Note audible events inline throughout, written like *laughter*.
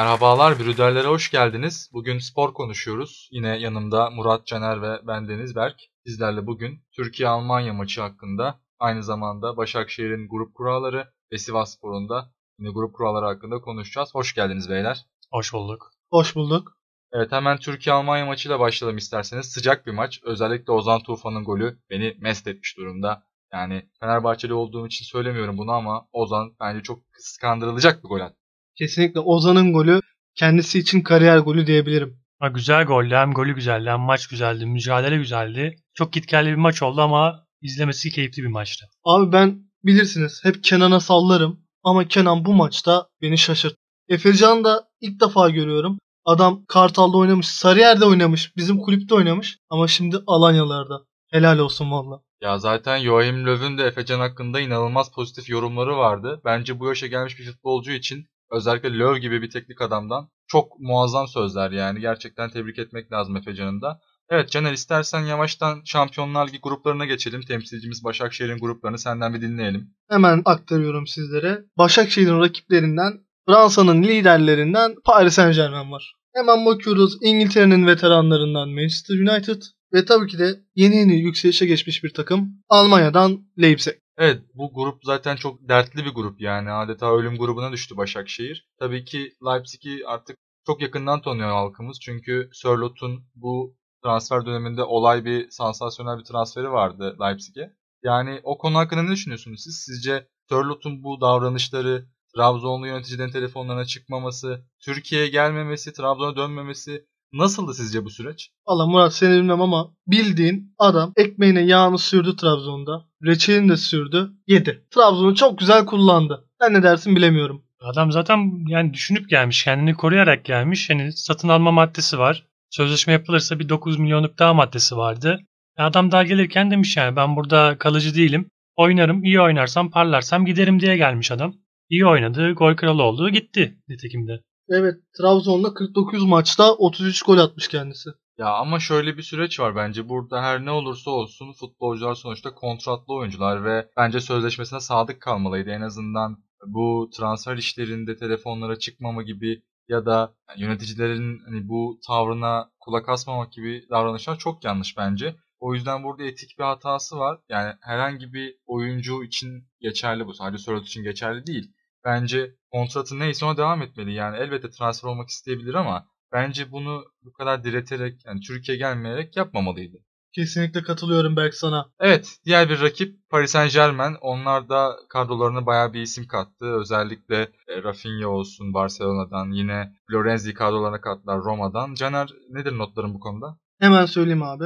Merhabalar, Brüderlere hoş geldiniz. Bugün spor konuşuyoruz. Yine yanımda Murat Caner ve ben Deniz Berk. Sizlerle bugün Türkiye-Almanya maçı hakkında, aynı zamanda Başakşehir'in grup kuralları ve Sivasspor'un da yine grup kuralları hakkında konuşacağız. Hoş geldiniz beyler. Hoş bulduk. Hoş bulduk. Evet hemen Türkiye-Almanya maçıyla başlayalım isterseniz. Sıcak bir maç. Özellikle Ozan Tufan'ın golü beni mest etmiş durumda. Yani Fenerbahçeli olduğum için söylemiyorum bunu ama Ozan bence çok kıskandırılacak bir gol attı. Kesinlikle Ozan'ın golü kendisi için kariyer golü diyebilirim. Ha, güzel goldü. Hem golü güzeldi hem maç güzeldi. Mücadele güzeldi. Çok gitgelli bir maç oldu ama izlemesi keyifli bir maçtı. Abi ben bilirsiniz hep Kenan'a sallarım ama Kenan bu maçta beni şaşırttı. Efecan'ı da ilk defa görüyorum. Adam Kartal'da oynamış, Sarıyer'de oynamış, bizim kulüpte oynamış ama şimdi Alanyalarda. Helal olsun valla. Ya zaten Joachim Löw'ün de Efecan hakkında inanılmaz pozitif yorumları vardı. Bence bu yaşa gelmiş bir futbolcu için özellikle Löw gibi bir teknik adamdan çok muazzam sözler yani. Gerçekten tebrik etmek lazım Efecan'ın da. Evet Caner istersen yavaştan Şampiyonlar Ligi gruplarına geçelim. Temsilcimiz Başakşehir'in gruplarını senden bir dinleyelim. Hemen aktarıyorum sizlere. Başakşehir'in rakiplerinden Fransa'nın liderlerinden Paris Saint Germain var. Hemen bakıyoruz İngiltere'nin veteranlarından Manchester United ve tabii ki de yeni yeni yükselişe geçmiş bir takım Almanya'dan Leipzig. Evet bu grup zaten çok dertli bir grup yani adeta ölüm grubuna düştü Başakşehir. Tabii ki Leipzig'i artık çok yakından tanıyor halkımız çünkü Sörlot'un bu transfer döneminde olay bir sansasyonel bir transferi vardı Leipzig'e. Yani o konu hakkında ne düşünüyorsunuz siz? Sizce Sörlot'un bu davranışları, Trabzonlu yöneticilerin telefonlarına çıkmaması, Türkiye'ye gelmemesi, Trabzon'a dönmemesi nasıldı sizce bu süreç? Valla Murat seni bilmem ama bildiğin adam ekmeğine yağını sürdü Trabzon'da. Reçelini de sürdü. Yedi. Trabzon'u çok güzel kullandı. Sen ne dersin bilemiyorum. Adam zaten yani düşünüp gelmiş. Kendini koruyarak gelmiş. Yani satın alma maddesi var. Sözleşme yapılırsa bir 9 milyonluk daha maddesi vardı. E adam daha gelirken demiş yani ben burada kalıcı değilim. Oynarım, iyi oynarsam, parlarsam giderim diye gelmiş adam. İyi oynadı, gol kralı oldu, gitti nitekim de. Evet Trabzon'da 49 maçta 33 gol atmış kendisi. Ya ama şöyle bir süreç var bence. Burada her ne olursa olsun futbolcular sonuçta kontratlı oyuncular ve bence sözleşmesine sadık kalmalıydı. En azından bu transfer işlerinde telefonlara çıkmama gibi ya da yöneticilerin hani bu tavrına kulak asmamak gibi davranışlar çok yanlış bence. O yüzden burada etik bir hatası var. Yani herhangi bir oyuncu için geçerli bu. Sadece Sörloth için geçerli değil. Bence kontratı neyse ona devam etmeli. Yani elbette transfer olmak isteyebilir ama bence bunu bu kadar direterek yani Türkiye gelmeyerek yapmamalıydı. Kesinlikle katılıyorum Berk sana. Evet, diğer bir rakip Paris Saint Germain. Onlar da kadrolarına bayağı bir isim kattı. Özellikle e, Rafinha olsun Barcelona'dan, yine Florenzi kadrolarına kattılar Roma'dan. Caner nedir notların bu konuda? Hemen söyleyeyim abi.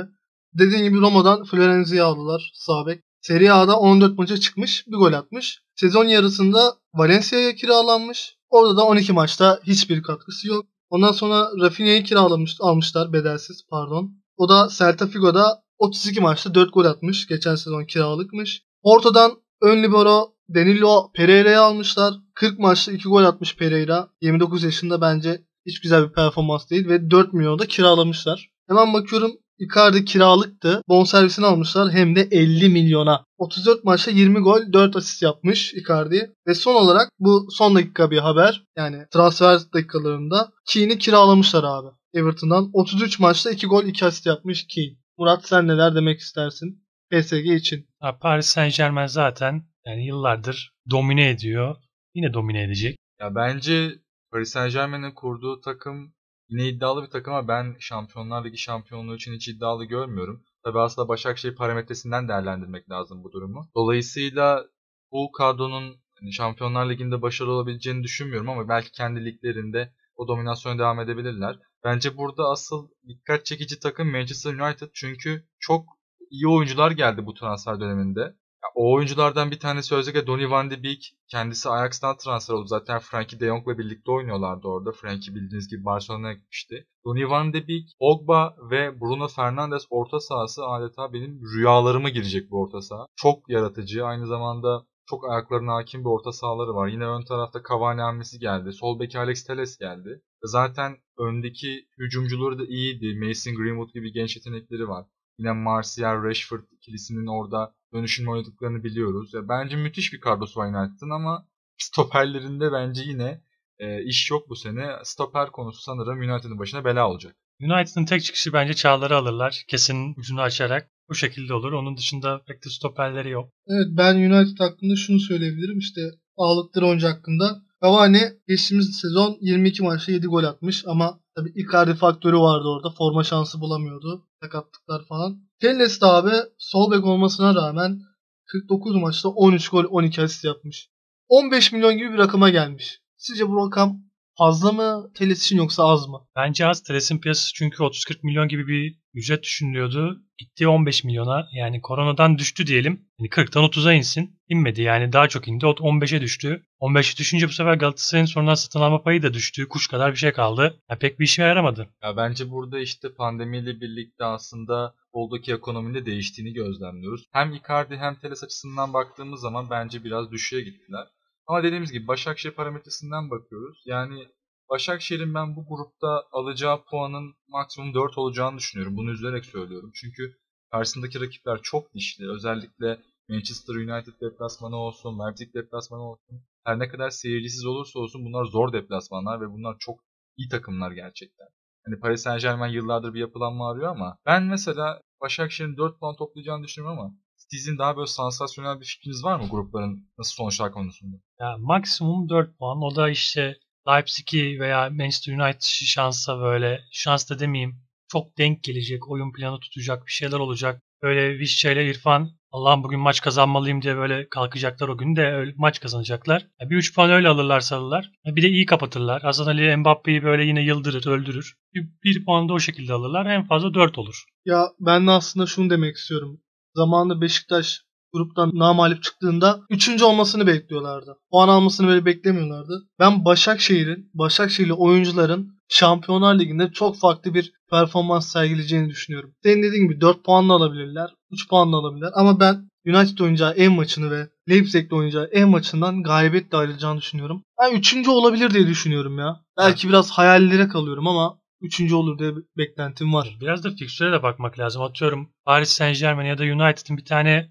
Dediğim gibi Roma'dan Florenzi'yi aldılar sağ bek. Serie A'da 14 maça çıkmış, bir gol atmış. Sezon yarısında Valencia'ya kiralanmış. Orada da 12 maçta hiçbir katkısı yok. Ondan sonra Rafinha'yı kiralamış, almışlar bedelsiz pardon. O da Celta Figo'da 32 maçta 4 gol atmış. Geçen sezon kiralıkmış. Ortadan ön libero Danilo Pereira'yı almışlar. 40 maçta 2 gol atmış Pereira. 29 yaşında bence hiç güzel bir performans değil ve 4 milyonu da kiralamışlar. Hemen bakıyorum Icardi kiralıktı. Bonservisini almışlar hem de 50 milyona. 34 maçta 20 gol 4 asist yapmış Icardi. Ve son olarak bu son dakika bir haber. Yani transfer dakikalarında Keane'i kiralamışlar abi. Everton'dan 33 maçta 2 gol 2 asist yapmış Keane. Murat sen neler demek istersin PSG için? Ha, Paris Saint Germain zaten yani yıllardır domine ediyor. Yine domine edecek. Ya bence Paris Saint Germain'in kurduğu takım yine iddialı bir takım ama ben Şampiyonlar Ligi şampiyonluğu için hiç iddialı görmüyorum. Tabi aslında Başakşehir parametresinden değerlendirmek lazım bu durumu. Dolayısıyla bu kadronun hani Şampiyonlar Ligi'nde başarılı olabileceğini düşünmüyorum ama belki kendi liglerinde o dominasyona devam edebilirler. Bence burada asıl dikkat çekici takım Manchester United çünkü çok iyi oyuncular geldi bu transfer döneminde. O oyunculardan bir tanesi özellikle Donny van de Beek. Kendisi Ajax'tan transfer oldu. Zaten Frankie de Jong'la birlikte oynuyorlardı orada. Frankie bildiğiniz gibi Barcelona'ya gitmişti. Donny van de Beek, Pogba ve Bruno Fernandes orta sahası adeta benim rüyalarıma girecek bu orta saha. Çok yaratıcı. Aynı zamanda çok ayaklarına hakim bir orta sahaları var. Yine ön tarafta Cavani hamlesi geldi. Sol beki Alex Telles geldi. Zaten öndeki hücumcuları da iyiydi. Mason Greenwood gibi genç yetenekleri var. Yine Martial, Rashford ikilisinin orada dönüşümle oynadıklarını biliyoruz. Ya bence müthiş bir kadrosu var United'ın ama stoperlerinde bence yine e, iş yok bu sene. Stoper konusu sanırım United'ın başına bela olacak. United'ın tek çıkışı bence Çağlar'ı alırlar. Kesin ucunu açarak. Bu şekilde olur. Onun dışında pek de stoperleri yok. Evet ben United hakkında şunu söyleyebilirim. İşte ağlıkları oyuncu hakkında. Cavani geçtiğimiz sezon 22 maçta 7 gol atmış ama tabii Icardi faktörü vardı orada. Forma şansı bulamıyordu. Sakatlıklar falan. Telles de abi sol bek olmasına rağmen 49 maçta 13 gol 12 asist yapmış. 15 milyon gibi bir rakama gelmiş. Sizce bu rakam fazla mı Telles için yoksa az mı? Bence az. Teres'in piyasası çünkü 30-40 milyon gibi bir ücret düşünülüyordu. Gitti 15 milyona. Yani koronadan düştü diyelim. Yani 40'tan 30'a insin. İnmedi yani daha çok indi. O 15'e düştü. 15'e düşünce bu sefer Galatasaray'ın sonradan satın alma payı da düştü. Kuş kadar bir şey kaldı. Ya pek bir işe yaramadı. Ya bence burada işte pandemiyle birlikte aslında futboldaki ekonominin de değiştiğini gözlemliyoruz. Hem Icardi hem Teles açısından baktığımız zaman bence biraz düşüğe gittiler. Ama dediğimiz gibi Başakşehir parametresinden bakıyoruz. Yani Başakşehir'in ben bu grupta alacağı puanın maksimum 4 olacağını düşünüyorum. Bunu üzülerek söylüyorum. Çünkü karşısındaki rakipler çok dişli. Özellikle Manchester United deplasmanı olsun, Leipzig deplasmanı olsun. Her ne kadar seyircisiz olursa olsun bunlar zor deplasmanlar ve bunlar çok iyi takımlar gerçekten. Hani Paris Saint Germain yıllardır bir yapılanma arıyor ama ben mesela Başakşehir'in 4 puan toplayacağını düşünüyorum ama sizin daha böyle sansasyonel bir fikriniz var mı grupların nasıl sonuçlar konusunda? Ya maksimum 4 puan. O da işte Leipzig'i veya Manchester United şansa böyle şans da demeyeyim. Çok denk gelecek. Oyun planı tutacak. Bir şeyler olacak. Böyle Vişça ile İrfan Allah'ım bugün maç kazanmalıyım diye böyle kalkacaklar o gün de öyle maç kazanacaklar. Ya Bir 3 puan öyle alırlarsa alırlar. Ya Bir de iyi kapatırlar. Hasan Ali Mbappe'yi böyle yine yıldırır, öldürür. Bir, bir puan da o şekilde alırlar. En fazla 4 olur. Ya ben de aslında şunu demek istiyorum. Zamanında Beşiktaş gruptan namalip çıktığında 3. olmasını bekliyorlardı. Puan almasını böyle beklemiyorlardı. Ben Başakşehir'in, Başakşehirli oyuncuların Şampiyonlar Ligi'nde çok farklı bir performans sergileyeceğini düşünüyorum. Senin dediğin gibi 4 puanla alabilirler, 3 puanla alabilirler ama ben United oynayacağı en maçını ve Leipzig'le oynayacağı en maçından galibiyetle ayrılacağını düşünüyorum. Ben 3. olabilir diye düşünüyorum ya. Belki biraz hayallere kalıyorum ama 3. olur diye beklentim var. Biraz da fikstüre de bakmak lazım. Atıyorum Paris Saint Germain ya da United'ın bir tane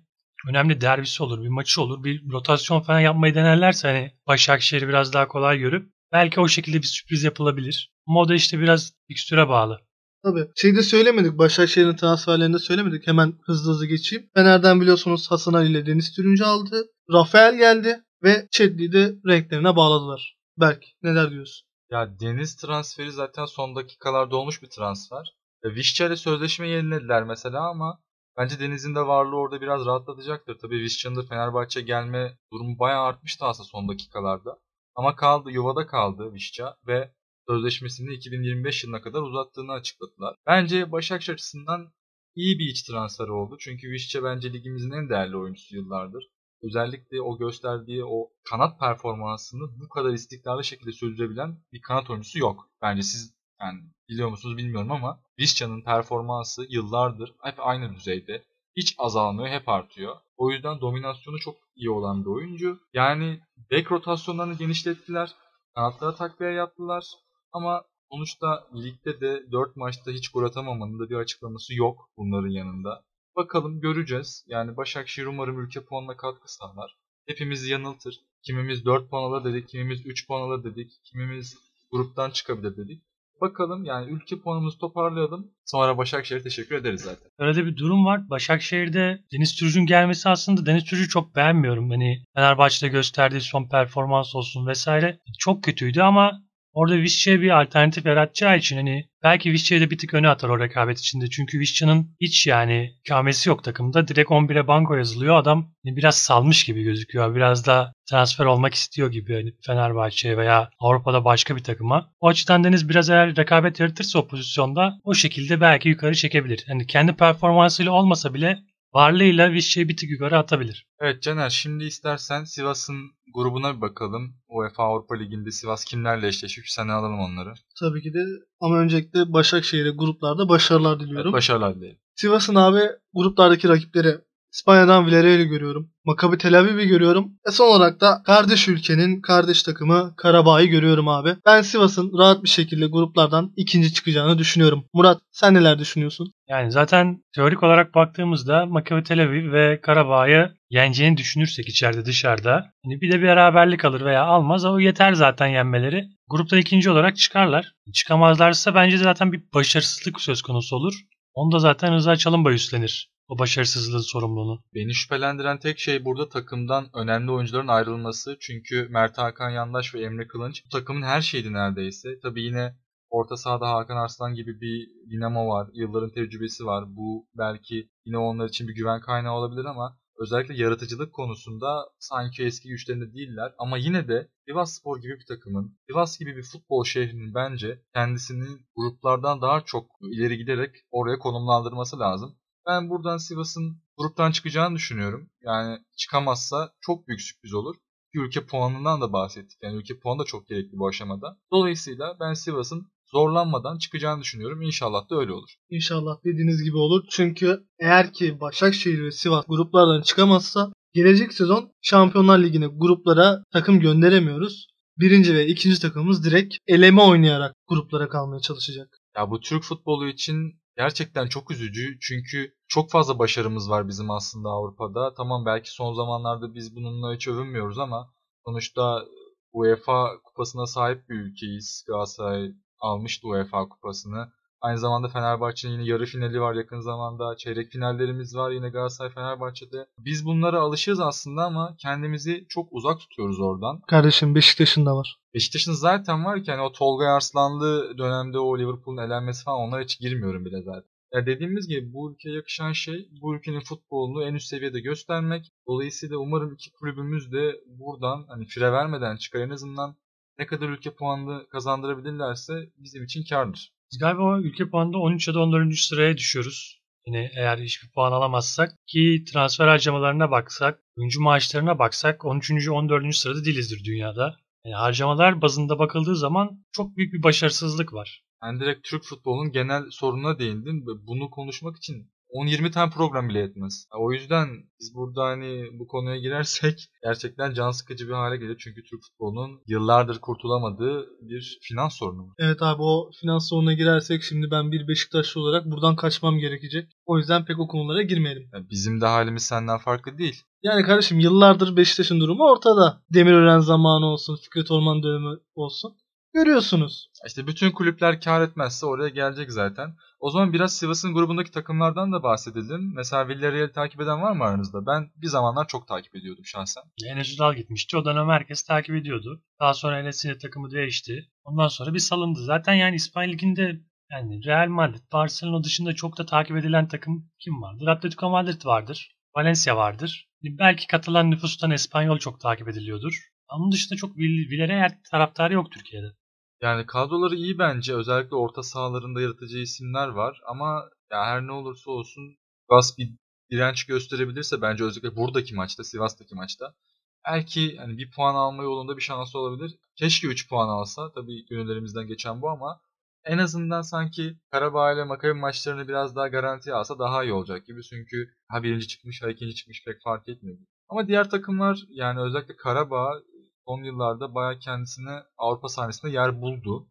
önemli derbisi olur, bir maçı olur, bir rotasyon falan yapmayı denerlerse hani Başakşehir'i biraz daha kolay görüp belki o şekilde bir sürpriz yapılabilir. Ama o da işte biraz fikstüre bağlı. Tabii. Şeyde söylemedik. Başakşehir'in transferlerinde söylemedik. Hemen hızlı hızlı geçeyim. Fener'den biliyorsunuz Hasan Ali ile Deniz Türüncü aldı. Rafael geldi ve Çetli'yi de renklerine bağladılar. Berk neler diyorsun? Ya Deniz transferi zaten son dakikalarda olmuş bir transfer. E, Vişça ile sözleşme yenilediler mesela ama bence Deniz'in de varlığı orada biraz rahatlatacaktır. Tabii Vişça'nın da Fenerbahçe gelme durumu bayağı artmıştı aslında son dakikalarda. Ama kaldı, yuvada kaldı Vişça ve sözleşmesini 2025 yılına kadar uzattığını açıkladılar. Bence Başakşehir açısından iyi bir iç transfer oldu. Çünkü Vişça bence ligimizin en değerli oyuncusu yıllardır. Özellikle o gösterdiği o kanat performansını bu kadar istikrarlı şekilde sürdürebilen bir kanat oyuncusu yok. Bence siz yani biliyor musunuz bilmiyorum ama Vişça'nın performansı yıllardır hep aynı düzeyde. Hiç azalmıyor, hep artıyor. O yüzden dominasyonu çok iyi olan bir oyuncu. Yani bek rotasyonlarını genişlettiler. Kanatlara takviye yaptılar. Ama sonuçta ligde de 4 maçta hiç gol atamamanın da bir açıklaması yok bunların yanında. Bakalım göreceğiz. Yani Başakşehir umarım ülke puanına katkı sağlar. Hepimizi yanıltır. Kimimiz 4 puan alır dedik, kimimiz 3 puan alır dedik, kimimiz gruptan çıkabilir dedik. Bakalım yani ülke puanımızı toparlayalım. Sonra Başakşehir'e teşekkür ederiz zaten. Öyle bir durum var. Başakşehir'de Deniz Türücü'nün gelmesi aslında Deniz Türücü'yü çok beğenmiyorum. Hani Fenerbahçe'de gösterdiği son performans olsun vesaire çok kötüydü ama orada Vişça'ya bir alternatif yaratacağı için hani belki Vişça'yı da bir tık öne atar o rekabet içinde. Çünkü Vişça'nın hiç yani kamesi yok takımda. Direkt 11'e banko yazılıyor. Adam hani biraz salmış gibi gözüküyor. Biraz da transfer olmak istiyor gibi hani Fenerbahçe'ye veya Avrupa'da başka bir takıma. O açıdan Deniz biraz eğer rekabet yaratırsa o pozisyonda o şekilde belki yukarı çekebilir. Hani kendi performansıyla olmasa bile varlığıyla Vişça'yı bir tık yukarı atabilir. Evet Caner şimdi istersen Sivas'ın grubuna bir bakalım. UEFA Avrupa Ligi'nde Sivas kimlerle eşleşiyor? Sen alalım onları. Tabii ki de ama öncelikle Başakşehir'e gruplarda başarılar Evet, diliyorum. başarılar dilerim. Sivas'ın abi gruplardaki rakipleri İspanya'dan Villarreal'i görüyorum. Maccabi Tel Aviv'i görüyorum. Ve son olarak da kardeş ülkenin kardeş takımı Karabağ'ı görüyorum abi. Ben Sivas'ın rahat bir şekilde gruplardan ikinci çıkacağını düşünüyorum. Murat sen neler düşünüyorsun? Yani zaten teorik olarak baktığımızda Maccabi Tel Aviv ve Karabağ'ı yeneceğini düşünürsek içeride dışarıda hani bir de bir beraberlik alır veya almaz o yeter zaten yenmeleri. Grupta ikinci olarak çıkarlar. Çıkamazlarsa bence zaten bir başarısızlık söz konusu olur. Onda zaten Rıza Çalınbay üstlenir o başarısızlığın sorumluluğunu. Beni şüphelendiren tek şey burada takımdan önemli oyuncuların ayrılması. Çünkü Mert Hakan Yandaş ve Emre Kılınç bu takımın her şeydi neredeyse. Tabii yine orta sahada Hakan Arslan gibi bir dinamo var. Yılların tecrübesi var. Bu belki yine onlar için bir güven kaynağı olabilir ama özellikle yaratıcılık konusunda sanki eski güçlerinde değiller. Ama yine de Sivas Spor gibi bir takımın, Sivas gibi bir futbol şehrinin bence kendisini gruplardan daha çok ileri giderek oraya konumlandırması lazım. Ben buradan Sivas'ın gruptan çıkacağını düşünüyorum. Yani çıkamazsa çok büyük sürpriz olur. Ülke puanından da bahsettik. Yani ülke puanı da çok gerekli bu aşamada. Dolayısıyla ben Sivas'ın zorlanmadan çıkacağını düşünüyorum. İnşallah da öyle olur. İnşallah dediğiniz gibi olur. Çünkü eğer ki Başakşehir ve Sivas gruplardan çıkamazsa gelecek sezon Şampiyonlar Ligi'ne gruplara takım gönderemiyoruz. Birinci ve ikinci takımımız direkt eleme oynayarak gruplara kalmaya çalışacak. Ya bu Türk futbolu için gerçekten çok üzücü. Çünkü çok fazla başarımız var bizim aslında Avrupa'da. Tamam belki son zamanlarda biz bununla hiç övünmüyoruz ama sonuçta UEFA kupasına sahip bir ülkeyiz. Galatasaray almıştı UEFA kupasını. Aynı zamanda Fenerbahçe'nin yine yarı finali var yakın zamanda. Çeyrek finallerimiz var yine Galatasaray Fenerbahçe'de. Biz bunlara alışığız aslında ama kendimizi çok uzak tutuyoruz oradan. Kardeşim Beşiktaş'ın da var. Beşiktaş'ın zaten var ki hani o Tolga Arslanlı dönemde o Liverpool'un elenmesi falan onlara hiç girmiyorum bile zaten. Ya dediğimiz gibi bu ülkeye yakışan şey bu ülkenin futbolunu en üst seviyede göstermek. Dolayısıyla umarım iki kulübümüz de buradan hani fire vermeden çıkar en azından ne kadar ülke puanını kazandırabilirlerse bizim için kardır. Biz galiba ülke puanında 13 ya da 14. sıraya düşüyoruz. Yine eğer hiçbir puan alamazsak ki transfer harcamalarına baksak, oyuncu maaşlarına baksak 13. 14. sırada değilizdir dünyada. Yani harcamalar bazında bakıldığı zaman çok büyük bir başarısızlık var. Yani direkt Türk futbolunun genel sorununa değindim bunu konuşmak için 10-20 tane program bile yetmez. O yüzden biz burada hani bu konuya girersek *laughs* gerçekten can sıkıcı bir hale gelir. Çünkü Türk futbolunun yıllardır kurtulamadığı bir finans sorunu var. Evet abi o finans sorununa girersek şimdi ben bir Beşiktaşlı olarak buradan kaçmam gerekecek. O yüzden pek o konulara girmeyelim. Yani bizim de halimiz senden farklı değil. Yani kardeşim yıllardır Beşiktaş'ın durumu ortada. Demirören zamanı olsun, Fikret Orman dönemi olsun. Görüyorsunuz. İşte bütün kulüpler kar etmezse oraya gelecek zaten. O zaman biraz Sivas'ın grubundaki takımlardan da bahsedelim. Mesela Villarreal'i takip eden var mı aranızda? Ben bir zamanlar çok takip ediyordum şahsen. Enes Ünal gitmişti. O dönem herkes takip ediyordu. Daha sonra Enes'in takımı değişti. Ondan sonra bir salındı. Zaten yani İspanya Ligi'nde yani Real Madrid, Barcelona dışında çok da takip edilen takım kim vardır? Atletico Madrid vardır. Valencia vardır. Belki katılan nüfustan Espanyol çok takip ediliyordur. Onun dışında çok Villarreal taraftarı yok Türkiye'de. Yani kadroları iyi bence. Özellikle orta sahalarında yaratıcı isimler var. Ama ya her ne olursa olsun Sivas bir direnç gösterebilirse bence özellikle buradaki maçta, Sivas'taki maçta belki hani bir puan alma yolunda bir şansı olabilir. Keşke 3 puan alsa. Tabii gönüllerimizden geçen bu ama en azından sanki Karabağ ile Makabi maçlarını biraz daha garantiye alsa daha iyi olacak gibi. Çünkü ha birinci çıkmış ha ikinci çıkmış pek fark etmiyor. Ama diğer takımlar yani özellikle Karabağ son yıllarda bayağı kendisine Avrupa sahnesinde yer buldu.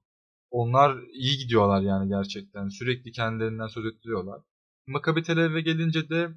Onlar iyi gidiyorlar yani gerçekten. Sürekli kendilerinden söz ettiriyorlar. Maccabi Tel Aviv'e gelince de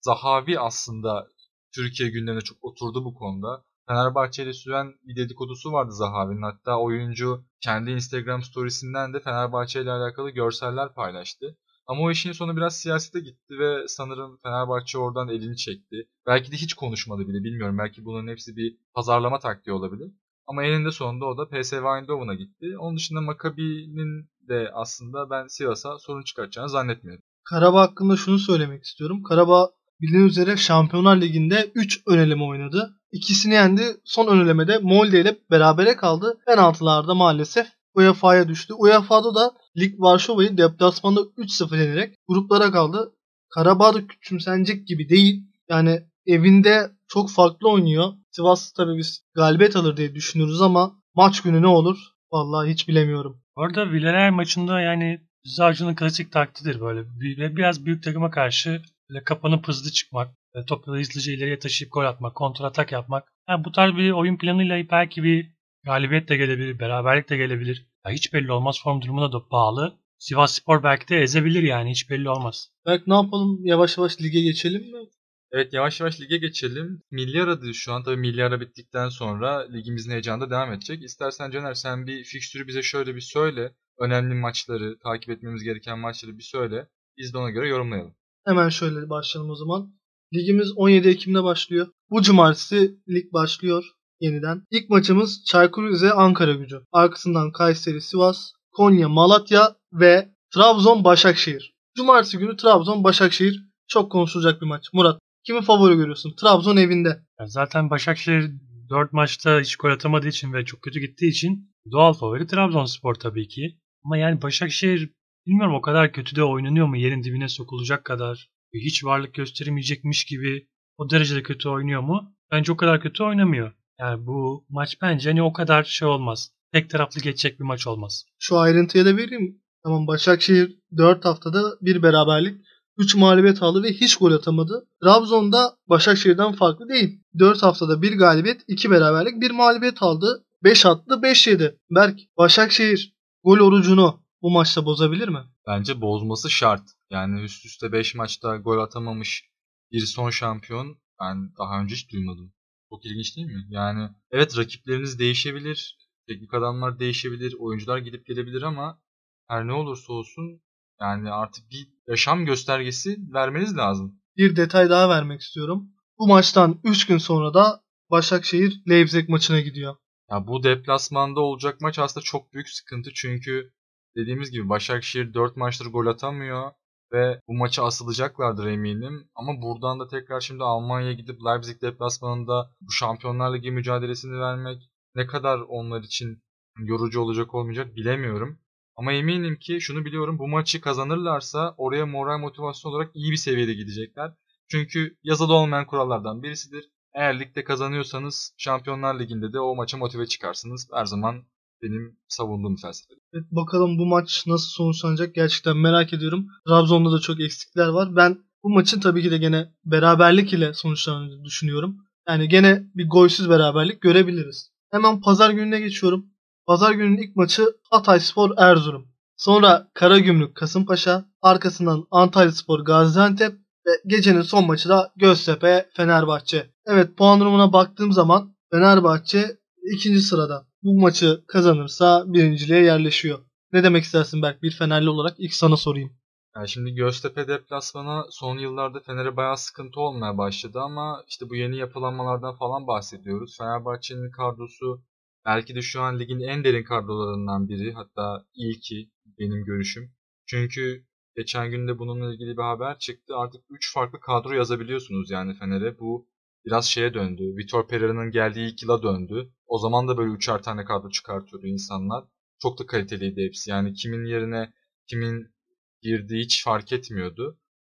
Zahavi aslında Türkiye gündemine çok oturdu bu konuda. Fenerbahçe süren bir dedikodusu vardı Zahavi'nin. Hatta oyuncu kendi Instagram storiesinden de Fenerbahçe ile alakalı görseller paylaştı. Ama o işin sonu biraz siyasete gitti ve sanırım Fenerbahçe oradan elini çekti. Belki de hiç konuşmadı bile bilmiyorum. Belki bunların hepsi bir pazarlama taktiği olabilir. Ama eninde sonunda o da PSV Eindhoven'a gitti. Onun dışında Maccabi'nin de aslında ben Sivas'a sorun çıkartacağını zannetmiyorum. Karabağ hakkında şunu söylemek istiyorum. Karabağ bildiğiniz üzere Şampiyonlar Ligi'nde 3 öneleme oynadı. İkisini yendi. Son önelemede Molde ile berabere kaldı. Penaltılarda maalesef UEFA'ya düştü. UEFA'da da Lig Varşova'yı deplasmanda 3-0 yenerek gruplara kaldı. Karabağ da küçümsenecek gibi değil. Yani evinde çok farklı oynuyor. Sivas tabii biz galibiyet alır diye düşünürüz ama maç günü ne olur? Vallahi hiç bilemiyorum. Orada Villarreal maçında yani Rıza Avcı'nın klasik taktiğidir böyle. Bir- Biraz büyük takıma karşı böyle kapanıp hızlı çıkmak. e, topu hızlıca ileriye taşıyıp gol atmak, kontratak yapmak. Yani bu tarz bir oyun planıyla belki bir galibiyet de gelebilir, beraberlik de gelebilir. Ya hiç belli olmaz. Form durumuna da bağlı. Sivas Spor belki de ezebilir yani hiç belli olmaz. Berk ne yapalım? Yavaş yavaş lige geçelim mi? Evet yavaş yavaş lige geçelim. Milli aradı şu an. Tabii milli ara bittikten sonra ligimizin heyecanı da devam edecek. İstersen Caner sen bir fikstürü bize şöyle bir söyle. Önemli maçları, takip etmemiz gereken maçları bir söyle. Biz de ona göre yorumlayalım. Hemen şöyle başlayalım o zaman. Ligimiz 17 Ekim'de başlıyor. Bu cumartesi lig başlıyor yeniden. İlk maçımız Çaykur Rize Ankara gücü. Arkasından Kayseri Sivas, Konya Malatya ve Trabzon Başakşehir. Cumartesi günü Trabzon Başakşehir çok konuşulacak bir maç. Murat kimi favori görüyorsun? Trabzon evinde. Yani zaten Başakşehir 4 maçta hiç gol atamadığı için ve çok kötü gittiği için doğal favori Trabzonspor tabii ki. Ama yani Başakşehir bilmiyorum o kadar kötü de oynanıyor mu yerin dibine sokulacak kadar hiç varlık gösteremeyecekmiş gibi o derecede kötü oynuyor mu? Bence o kadar kötü oynamıyor. Yani bu maç bence hani o kadar şey olmaz. Tek taraflı geçecek bir maç olmaz. Şu ayrıntıya da vereyim. Tamam Başakşehir 4 haftada bir beraberlik, 3 mağlubiyet aldı ve hiç gol atamadı. Trabzon'da Başakşehir'den farklı değil. 4 haftada bir galibiyet, 2 beraberlik, 1 mağlubiyet aldı. 5 attı, 5 yedi. Berk, Başakşehir gol orucunu bu maçta bozabilir mi? Bence bozması şart. Yani üst üste 5 maçta gol atamamış bir son şampiyon ben daha önce hiç duymadım. Çok ilginç değil mi? Yani evet rakipleriniz değişebilir. Teknik adamlar değişebilir. Oyuncular gidip gelebilir ama her ne olursa olsun yani artık bir yaşam göstergesi vermeniz lazım. Bir detay daha vermek istiyorum. Bu maçtan 3 gün sonra da Başakşehir Leipzig maçına gidiyor. Ya bu deplasmanda olacak maç aslında çok büyük sıkıntı çünkü dediğimiz gibi Başakşehir 4 maçtır gol atamıyor ve bu maça asılacaklardır eminim. Ama buradan da tekrar şimdi Almanya'ya gidip Leipzig deplasmanında bu Şampiyonlar Ligi mücadelesini vermek ne kadar onlar için yorucu olacak olmayacak bilemiyorum. Ama eminim ki şunu biliyorum bu maçı kazanırlarsa oraya moral motivasyon olarak iyi bir seviyede gidecekler. Çünkü yazılı olmayan kurallardan birisidir. Eğer ligde kazanıyorsanız Şampiyonlar Ligi'nde de o maça motive çıkarsınız. Her zaman benim savunduğum felsefe. Evet, bakalım bu maç nasıl sonuçlanacak gerçekten merak ediyorum. Trabzon'da da çok eksikler var. Ben bu maçın tabii ki de gene beraberlik ile sonuçlanacağını düşünüyorum. Yani gene bir golsüz beraberlik görebiliriz. Hemen pazar gününe geçiyorum. Pazar gününün ilk maçı Hatayspor Erzurum. Sonra Karagümrük Kasımpaşa, arkasından Antalyaspor Gaziantep ve gecenin son maçı da Göztepe Fenerbahçe. Evet puan durumuna baktığım zaman Fenerbahçe ikinci sırada. Bu maçı kazanırsa birinciliğe yerleşiyor. Ne demek istersin Berk? Bir Fenerli olarak ilk sana sorayım. Yani şimdi Göztepe deplasmanı son yıllarda Fener'e bayağı sıkıntı olmaya başladı ama işte bu yeni yapılanmalardan falan bahsediyoruz. Fenerbahçe'nin kadrosu belki de şu an ligin en derin kadrolarından biri hatta ilki benim görüşüm. Çünkü geçen günde bununla ilgili bir haber çıktı. Artık 3 farklı kadro yazabiliyorsunuz yani Fener'e. Bu biraz şeye döndü. Vitor Pereira'nın geldiği ilk yıla döndü. O zaman da böyle üçer tane kadro çıkartıyordu insanlar. Çok da kaliteliydi hepsi. Yani kimin yerine kimin girdiği hiç fark etmiyordu.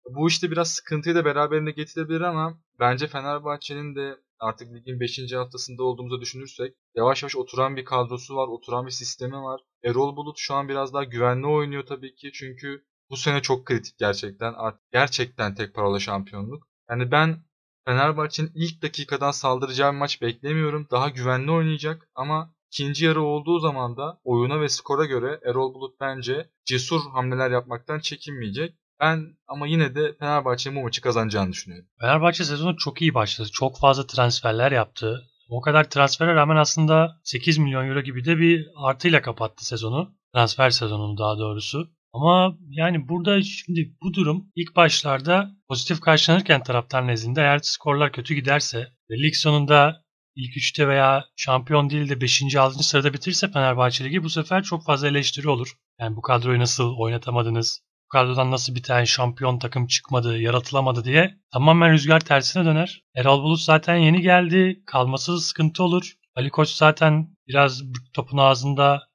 Bu işte biraz sıkıntıyı da beraberinde getirebilir ama bence Fenerbahçe'nin de artık ligin 5. haftasında olduğumuzu düşünürsek yavaş yavaş oturan bir kadrosu var, oturan bir sistemi var. Erol Bulut şu an biraz daha güvenli oynuyor tabii ki çünkü bu sene çok kritik gerçekten. Artık gerçekten tek parola şampiyonluk. Yani ben Fenerbahçe'nin ilk dakikadan saldıracağı bir maç beklemiyorum. Daha güvenli oynayacak ama ikinci yarı olduğu zaman da oyuna ve skora göre Erol Bulut bence cesur hamleler yapmaktan çekinmeyecek. Ben ama yine de Fenerbahçe'nin bu maçı kazanacağını düşünüyorum. Fenerbahçe sezonu çok iyi başladı. Çok fazla transferler yaptı. O kadar transfere rağmen aslında 8 milyon euro gibi de bir artıyla kapattı sezonu. Transfer sezonunu daha doğrusu. Ama yani burada şimdi bu durum ilk başlarda pozitif karşılanırken taraftar nezdinde eğer skorlar kötü giderse ve lig sonunda ilk 3'te veya şampiyon değil de 5. 6. sırada bitirse Fenerbahçe Ligi bu sefer çok fazla eleştiri olur. Yani bu kadroyu nasıl oynatamadınız? Bu kadrodan nasıl bir tane şampiyon takım çıkmadı, yaratılamadı diye tamamen rüzgar tersine döner. Erol Bulut zaten yeni geldi. Kalması sıkıntı olur. Ali Koç zaten biraz topun ağzında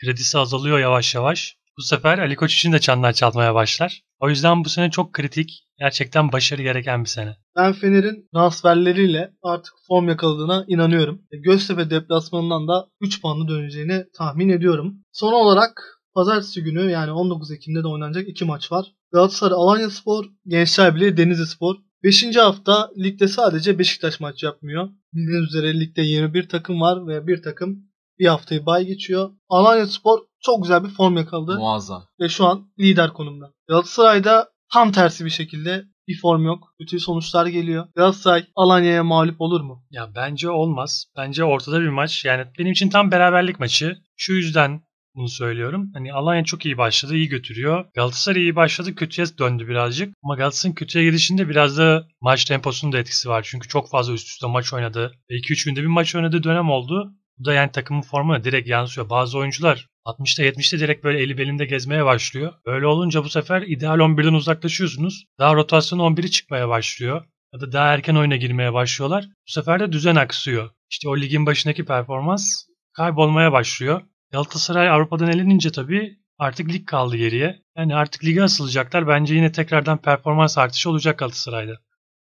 kredisi azalıyor yavaş yavaş. Bu sefer Ali Koç için de çanlar çalmaya başlar. O yüzden bu sene çok kritik. Gerçekten başarı gereken bir sene. Ben Fener'in transferleriyle artık form yakaladığına inanıyorum. Göztepe deplasmanından da 3 puanlı döneceğini tahmin ediyorum. Son olarak pazartesi günü yani 19 Ekim'de de oynanacak iki maç var. Galatasaray Alanya Spor, Gençler Birliği Denizli Spor. 5. hafta ligde sadece Beşiktaş maç yapmıyor. Bildiğiniz üzere ligde 21 takım var ve bir takım bir haftayı bay geçiyor. Alanya Spor çok güzel bir form yakaladı Muazzam. ve şu an lider konumda. Galatasaray'da tam tersi bir şekilde bir form yok. Kötü sonuçlar geliyor. Galatasaray Alanya'ya mağlup olur mu? Ya bence olmaz. Bence ortada bir maç. Yani benim için tam beraberlik maçı. Şu yüzden bunu söylüyorum. Hani Alanya çok iyi başladı, iyi götürüyor. Galatasaray iyi başladı, kötüye döndü birazcık. Ama Galatasaray'ın kötüye gidişinde biraz da maç temposunun da etkisi var. Çünkü çok fazla üst üste maç oynadı. Ve 2-3 günde bir maç oynadığı dönem oldu. Bu da yani takımın formuna direkt yansıyor. Bazı oyuncular 60'ta 70'te direkt böyle eli belinde gezmeye başlıyor. Böyle olunca bu sefer ideal 11'den uzaklaşıyorsunuz. Daha rotasyon 11'i çıkmaya başlıyor. Ya da daha erken oyuna girmeye başlıyorlar. Bu sefer de düzen aksıyor. İşte o ligin başındaki performans kaybolmaya başlıyor. Galatasaray Avrupa'dan elenince tabii artık lig kaldı geriye. Yani artık lige asılacaklar. Bence yine tekrardan performans artışı olacak Galatasaray'da.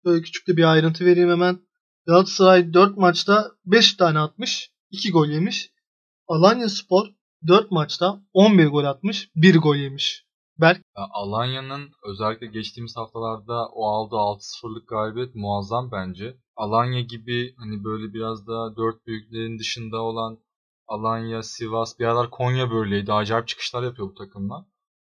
Böyle küçük de bir ayrıntı vereyim hemen. Galatasaray 4 maçta 5 tane atmış. 2 gol yemiş. Alanya Spor 4 maçta 11 gol atmış. 1 gol yemiş. Berk Ya Alanya'nın özellikle geçtiğimiz haftalarda o aldığı 6-0'lık galibiyet muazzam bence. Alanya gibi hani böyle biraz daha dört büyüklerin dışında olan Alanya, Sivas, bir aralar Konya böyleydi. Acayip çıkışlar yapıyor bu takımlar.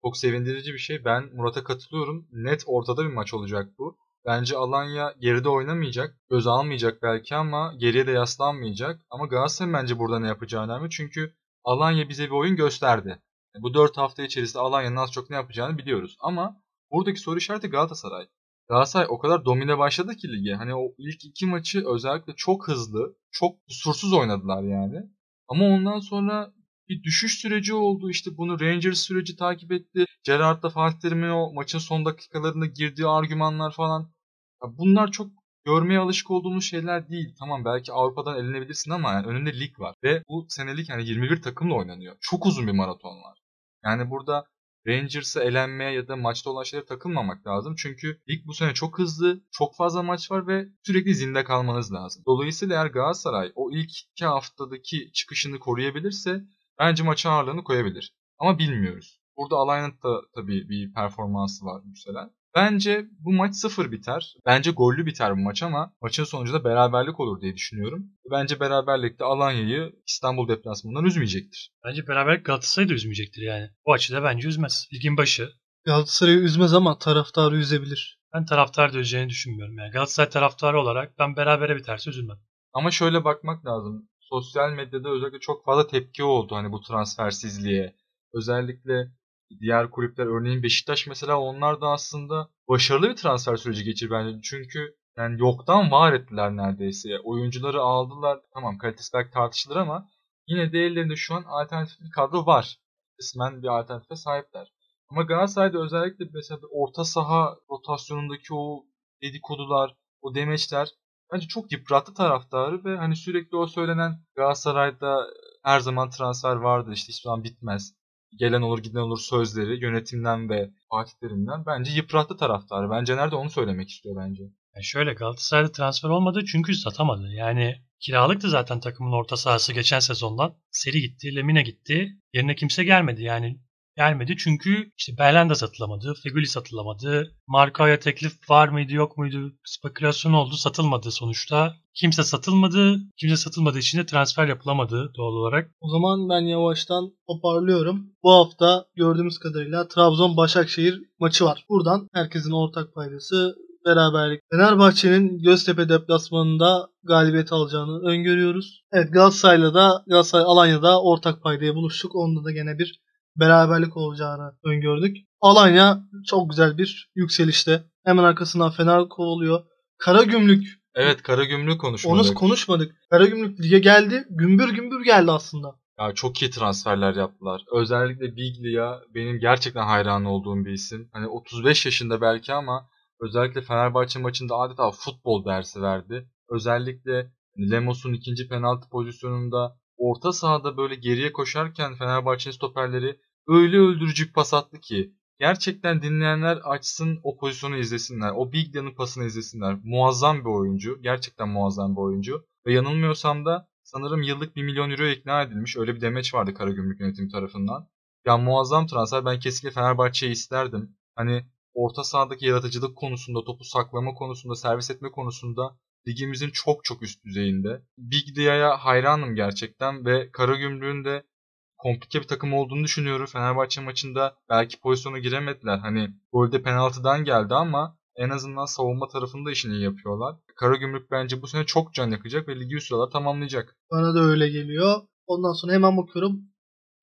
Çok sevindirici bir şey. Ben Murat'a katılıyorum. Net ortada bir maç olacak bu. Bence Alanya geride oynamayacak. Göz almayacak belki ama geriye de yaslanmayacak. Ama Galatasaray bence burada ne yapacağı önemli. Çünkü Alanya bize bir oyun gösterdi. Bu 4 hafta içerisinde Alanya'nın az çok ne yapacağını biliyoruz. Ama buradaki soru işareti Galatasaray. Galatasaray o kadar domine başladı ki lige. Hani o ilk iki maçı özellikle çok hızlı, çok kusursuz oynadılar yani. Ama ondan sonra bir düşüş süreci oldu. İşte bunu Rangers süreci takip etti. Gerrard'la Fatih Terim'in o maçın son dakikalarında girdiği argümanlar falan. Bunlar çok görmeye alışık olduğumuz şeyler değil. Tamam belki Avrupa'dan elinebilirsin ama yani önünde lig var. Ve bu senelik hani 21 takımla oynanıyor. Çok uzun bir maraton var. Yani burada Rangers'a elenmeye ya da maçta olan şeylere takılmamak lazım. Çünkü lig bu sene çok hızlı, çok fazla maç var ve sürekli zinde kalmanız lazım. Dolayısıyla eğer Galatasaray o ilk iki haftadaki çıkışını koruyabilirse bence maça ağırlığını koyabilir. Ama bilmiyoruz. Burada da tabii bir performansı var yükselen. Bence bu maç sıfır biter. Bence gollü biter bu maç ama maçın sonucunda beraberlik olur diye düşünüyorum. Bence beraberlikte Alanya'yı İstanbul deplasmanından üzmeyecektir. Bence beraberlik Galatasaray'ı da üzmeyecektir yani. Bu açıda bence üzmez. Ligin başı. Galatasaray'ı üzmez ama taraftarı üzebilir. Ben taraftar da üzeceğini düşünmüyorum. Yani Galatasaray taraftarı olarak ben berabere biterse üzülmem. Ama şöyle bakmak lazım. Sosyal medyada özellikle çok fazla tepki oldu hani bu transfersizliğe. Özellikle diğer kulüpler örneğin Beşiktaş mesela onlar da aslında başarılı bir transfer süreci geçir bence. Çünkü yani yoktan var ettiler neredeyse. Oyuncuları aldılar. Tamam kalitesi belki tartışılır ama yine de ellerinde şu an alternatif bir kadro var. Kısmen bir alternatife sahipler. Ama Galatasaray'da özellikle mesela orta saha rotasyonundaki o dedikodular, o demeçler bence çok yıprattı taraftarı ve hani sürekli o söylenen Galatasaray'da her zaman transfer vardır işte hiçbir zaman bitmez. Gelen olur giden olur sözleri yönetimden ve Fatih Terim'den bence yıprattı taraftarı. Bence nerede onu söylemek istiyor bence. Yani şöyle Galatasaray'da transfer olmadı çünkü satamadı. Yani kiralıktı zaten takımın orta sahası geçen sezondan. Seri gitti, Lemine gitti. Yerine kimse gelmedi. Yani gelmedi çünkü işte Berlanda satılamadı, Feguli satılamadı. Marka'ya teklif var mıydı yok muydu spekülasyon oldu satılmadı sonuçta. Kimse satılmadı. Kimse satılmadığı için de transfer yapılamadı doğal olarak. O zaman ben yavaştan toparlıyorum. Bu hafta gördüğümüz kadarıyla Trabzon Başakşehir maçı var. Buradan herkesin ortak paydası beraberlik. Fenerbahçe'nin Göztepe deplasmanında galibiyet alacağını öngörüyoruz. Evet Galatasaray'la da Galatasaray Alanya'da ortak paydaya buluştuk. Onda da gene bir beraberlik olacağını öngördük. Alanya çok güzel bir yükselişte. Hemen arkasından Fener kovuluyor. Karagümrük Evet Karagümrük konuşmadık. onu konuşmadık. Karagümrük lige geldi. Gümbür gümbür geldi aslında. Ya çok iyi transferler yaptılar. Özellikle Biglia benim gerçekten hayran olduğum bir isim. Hani 35 yaşında belki ama özellikle Fenerbahçe maçında adeta futbol dersi verdi. Özellikle Lemos'un ikinci penaltı pozisyonunda orta sahada böyle geriye koşarken Fenerbahçe'nin stoperleri öyle öldürücü bir pas attı ki gerçekten dinleyenler açsın o pozisyonu izlesinler. O Biglia'nın pasını izlesinler. Muazzam bir oyuncu. Gerçekten muazzam bir oyuncu. Ve yanılmıyorsam da sanırım yıllık 1 milyon euro ikna edilmiş. Öyle bir demeç vardı Karagümrük yönetimi tarafından. Ya muazzam transfer. Ben kesinlikle Fenerbahçe'yi isterdim. Hani orta sahadaki yaratıcılık konusunda, topu saklama konusunda, servis etme konusunda ligimizin çok çok üst düzeyinde. Big Dia'ya hayranım gerçekten ve Karagümrük'ün de komplike bir takım olduğunu düşünüyorum. Fenerbahçe maçında belki pozisyona giremediler. Hani golde penaltıdan geldi ama en azından savunma tarafında işini iyi yapıyorlar. Karagümrük bence bu sene çok can yakacak ve ligi üst sıralar tamamlayacak. Bana da öyle geliyor. Ondan sonra hemen bakıyorum.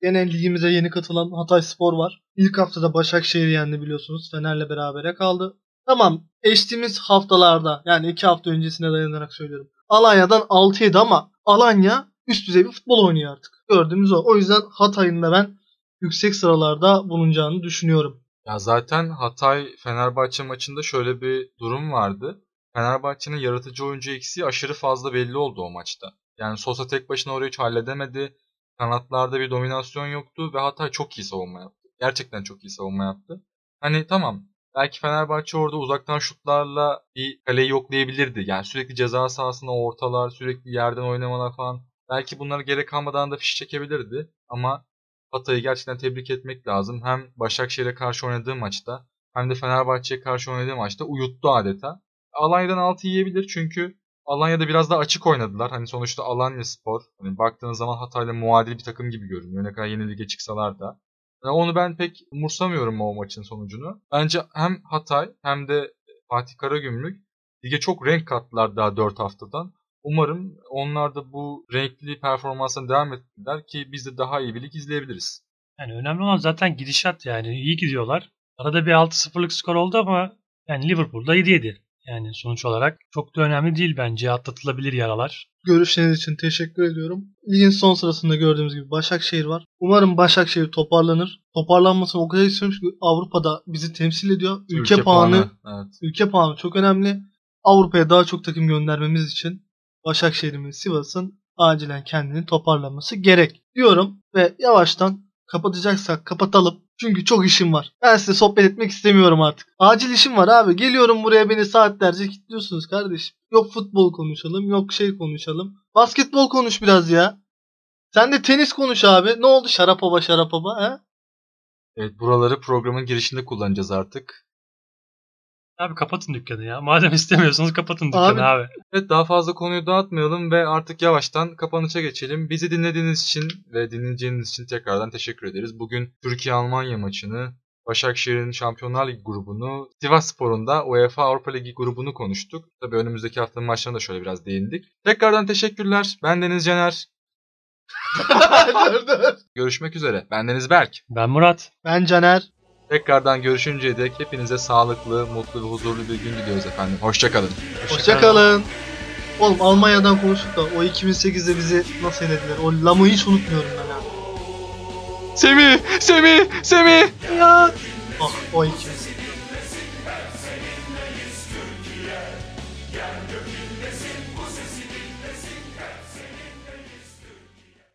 Gene ligimize yeni katılan Hatay Spor var. İlk haftada Başakşehir yendi biliyorsunuz. Fener'le berabere kaldı. Tamam geçtiğimiz haftalarda yani iki hafta öncesine dayanarak söylüyorum. Alanya'dan 6-7 ama Alanya üst düzey bir futbol oynuyor artık. Gördüğümüz o. O yüzden Hatay'ın da ben yüksek sıralarda bulunacağını düşünüyorum. Ya zaten Hatay Fenerbahçe maçında şöyle bir durum vardı. Fenerbahçe'nin yaratıcı oyuncu eksiği aşırı fazla belli oldu o maçta. Yani Sosa tek başına orayı hiç halledemedi. Kanatlarda bir dominasyon yoktu ve Hatay çok iyi savunma yaptı. Gerçekten çok iyi savunma yaptı. Hani tamam belki Fenerbahçe orada uzaktan şutlarla bir kaleyi yoklayabilirdi. Yani sürekli ceza sahasına ortalar, sürekli yerden oynamalar falan. Belki bunlara gerek kalmadan da fiş çekebilirdi. Ama Hatay'ı gerçekten tebrik etmek lazım. Hem Başakşehir'e karşı oynadığı maçta hem de Fenerbahçe'ye karşı oynadığı maçta uyuttu adeta. Alanya'dan 6 yiyebilir çünkü Alanya'da biraz daha açık oynadılar. Hani sonuçta Alanya Spor. Hani baktığınız zaman Hatay'la muadil bir takım gibi görünüyor. Ne kadar yeni lige çıksalar da. Yani onu ben pek umursamıyorum o maçın sonucunu. Bence hem Hatay hem de Fatih Karagümrük lige çok renk kattılar daha 4 haftadan. Umarım onlar da bu renkli performansına devam ettiler ki biz de daha iyi bir lig izleyebiliriz. Yani önemli olan zaten gidişat yani. iyi gidiyorlar. Arada bir 6-0'lık skor oldu ama yani Liverpool'da 7-7. Yani sonuç olarak çok da önemli değil bence. Atlatılabilir yaralar. Görüşleriniz için teşekkür ediyorum. Ligin son sırasında gördüğümüz gibi Başakşehir var. Umarım Başakşehir toparlanır. Toparlanmasını o kadar istiyorum ki Avrupa'da bizi temsil ediyor. Ülke, puanı, Evet. ülke puanı çok önemli. Avrupa'ya daha çok takım göndermemiz için Başakşehir'in ve Sivas'ın acilen kendini toparlaması gerek diyorum ve yavaştan kapatacaksak kapatalım. Çünkü çok işim var. Ben size sohbet etmek istemiyorum artık. Acil işim var abi. Geliyorum buraya beni saatlerce kilitliyorsunuz kardeşim. Yok futbol konuşalım, yok şey konuşalım. Basketbol konuş biraz ya. Sen de tenis konuş abi. Ne oldu Şarapova Şarapova he? Evet buraları programın girişinde kullanacağız artık. Abi kapatın dükkanı ya. Madem *laughs* istemiyorsanız kapatın dükkanı abi. Evet daha fazla konuyu dağıtmayalım ve artık yavaştan kapanışa geçelim. Bizi dinlediğiniz için ve dinleyeceğiniz için tekrardan teşekkür ederiz. Bugün Türkiye-Almanya maçını, Başakşehir'in Şampiyonlar Ligi grubunu, Sivasspor'un da UEFA Avrupa Ligi grubunu konuştuk. Tabii önümüzdeki haftanın maçlarına da şöyle biraz değindik. Tekrardan teşekkürler. Ben Deniz Caner. *laughs* dur dur. Görüşmek üzere. Ben Deniz Berk. Ben Murat. Ben Caner. Tekrardan görüşünceye dek hepinize sağlıklı, mutlu ve huzurlu bir gün diliyoruz efendim. Hoşçakalın. Hoşçakalın. Oğlum Almanya'dan konuştuk da o 2008'de bizi nasıl elediler? O Lam'ı hiç unutmuyorum ben abi. Semih! Semih! Semih! Ya. Ah o 2008.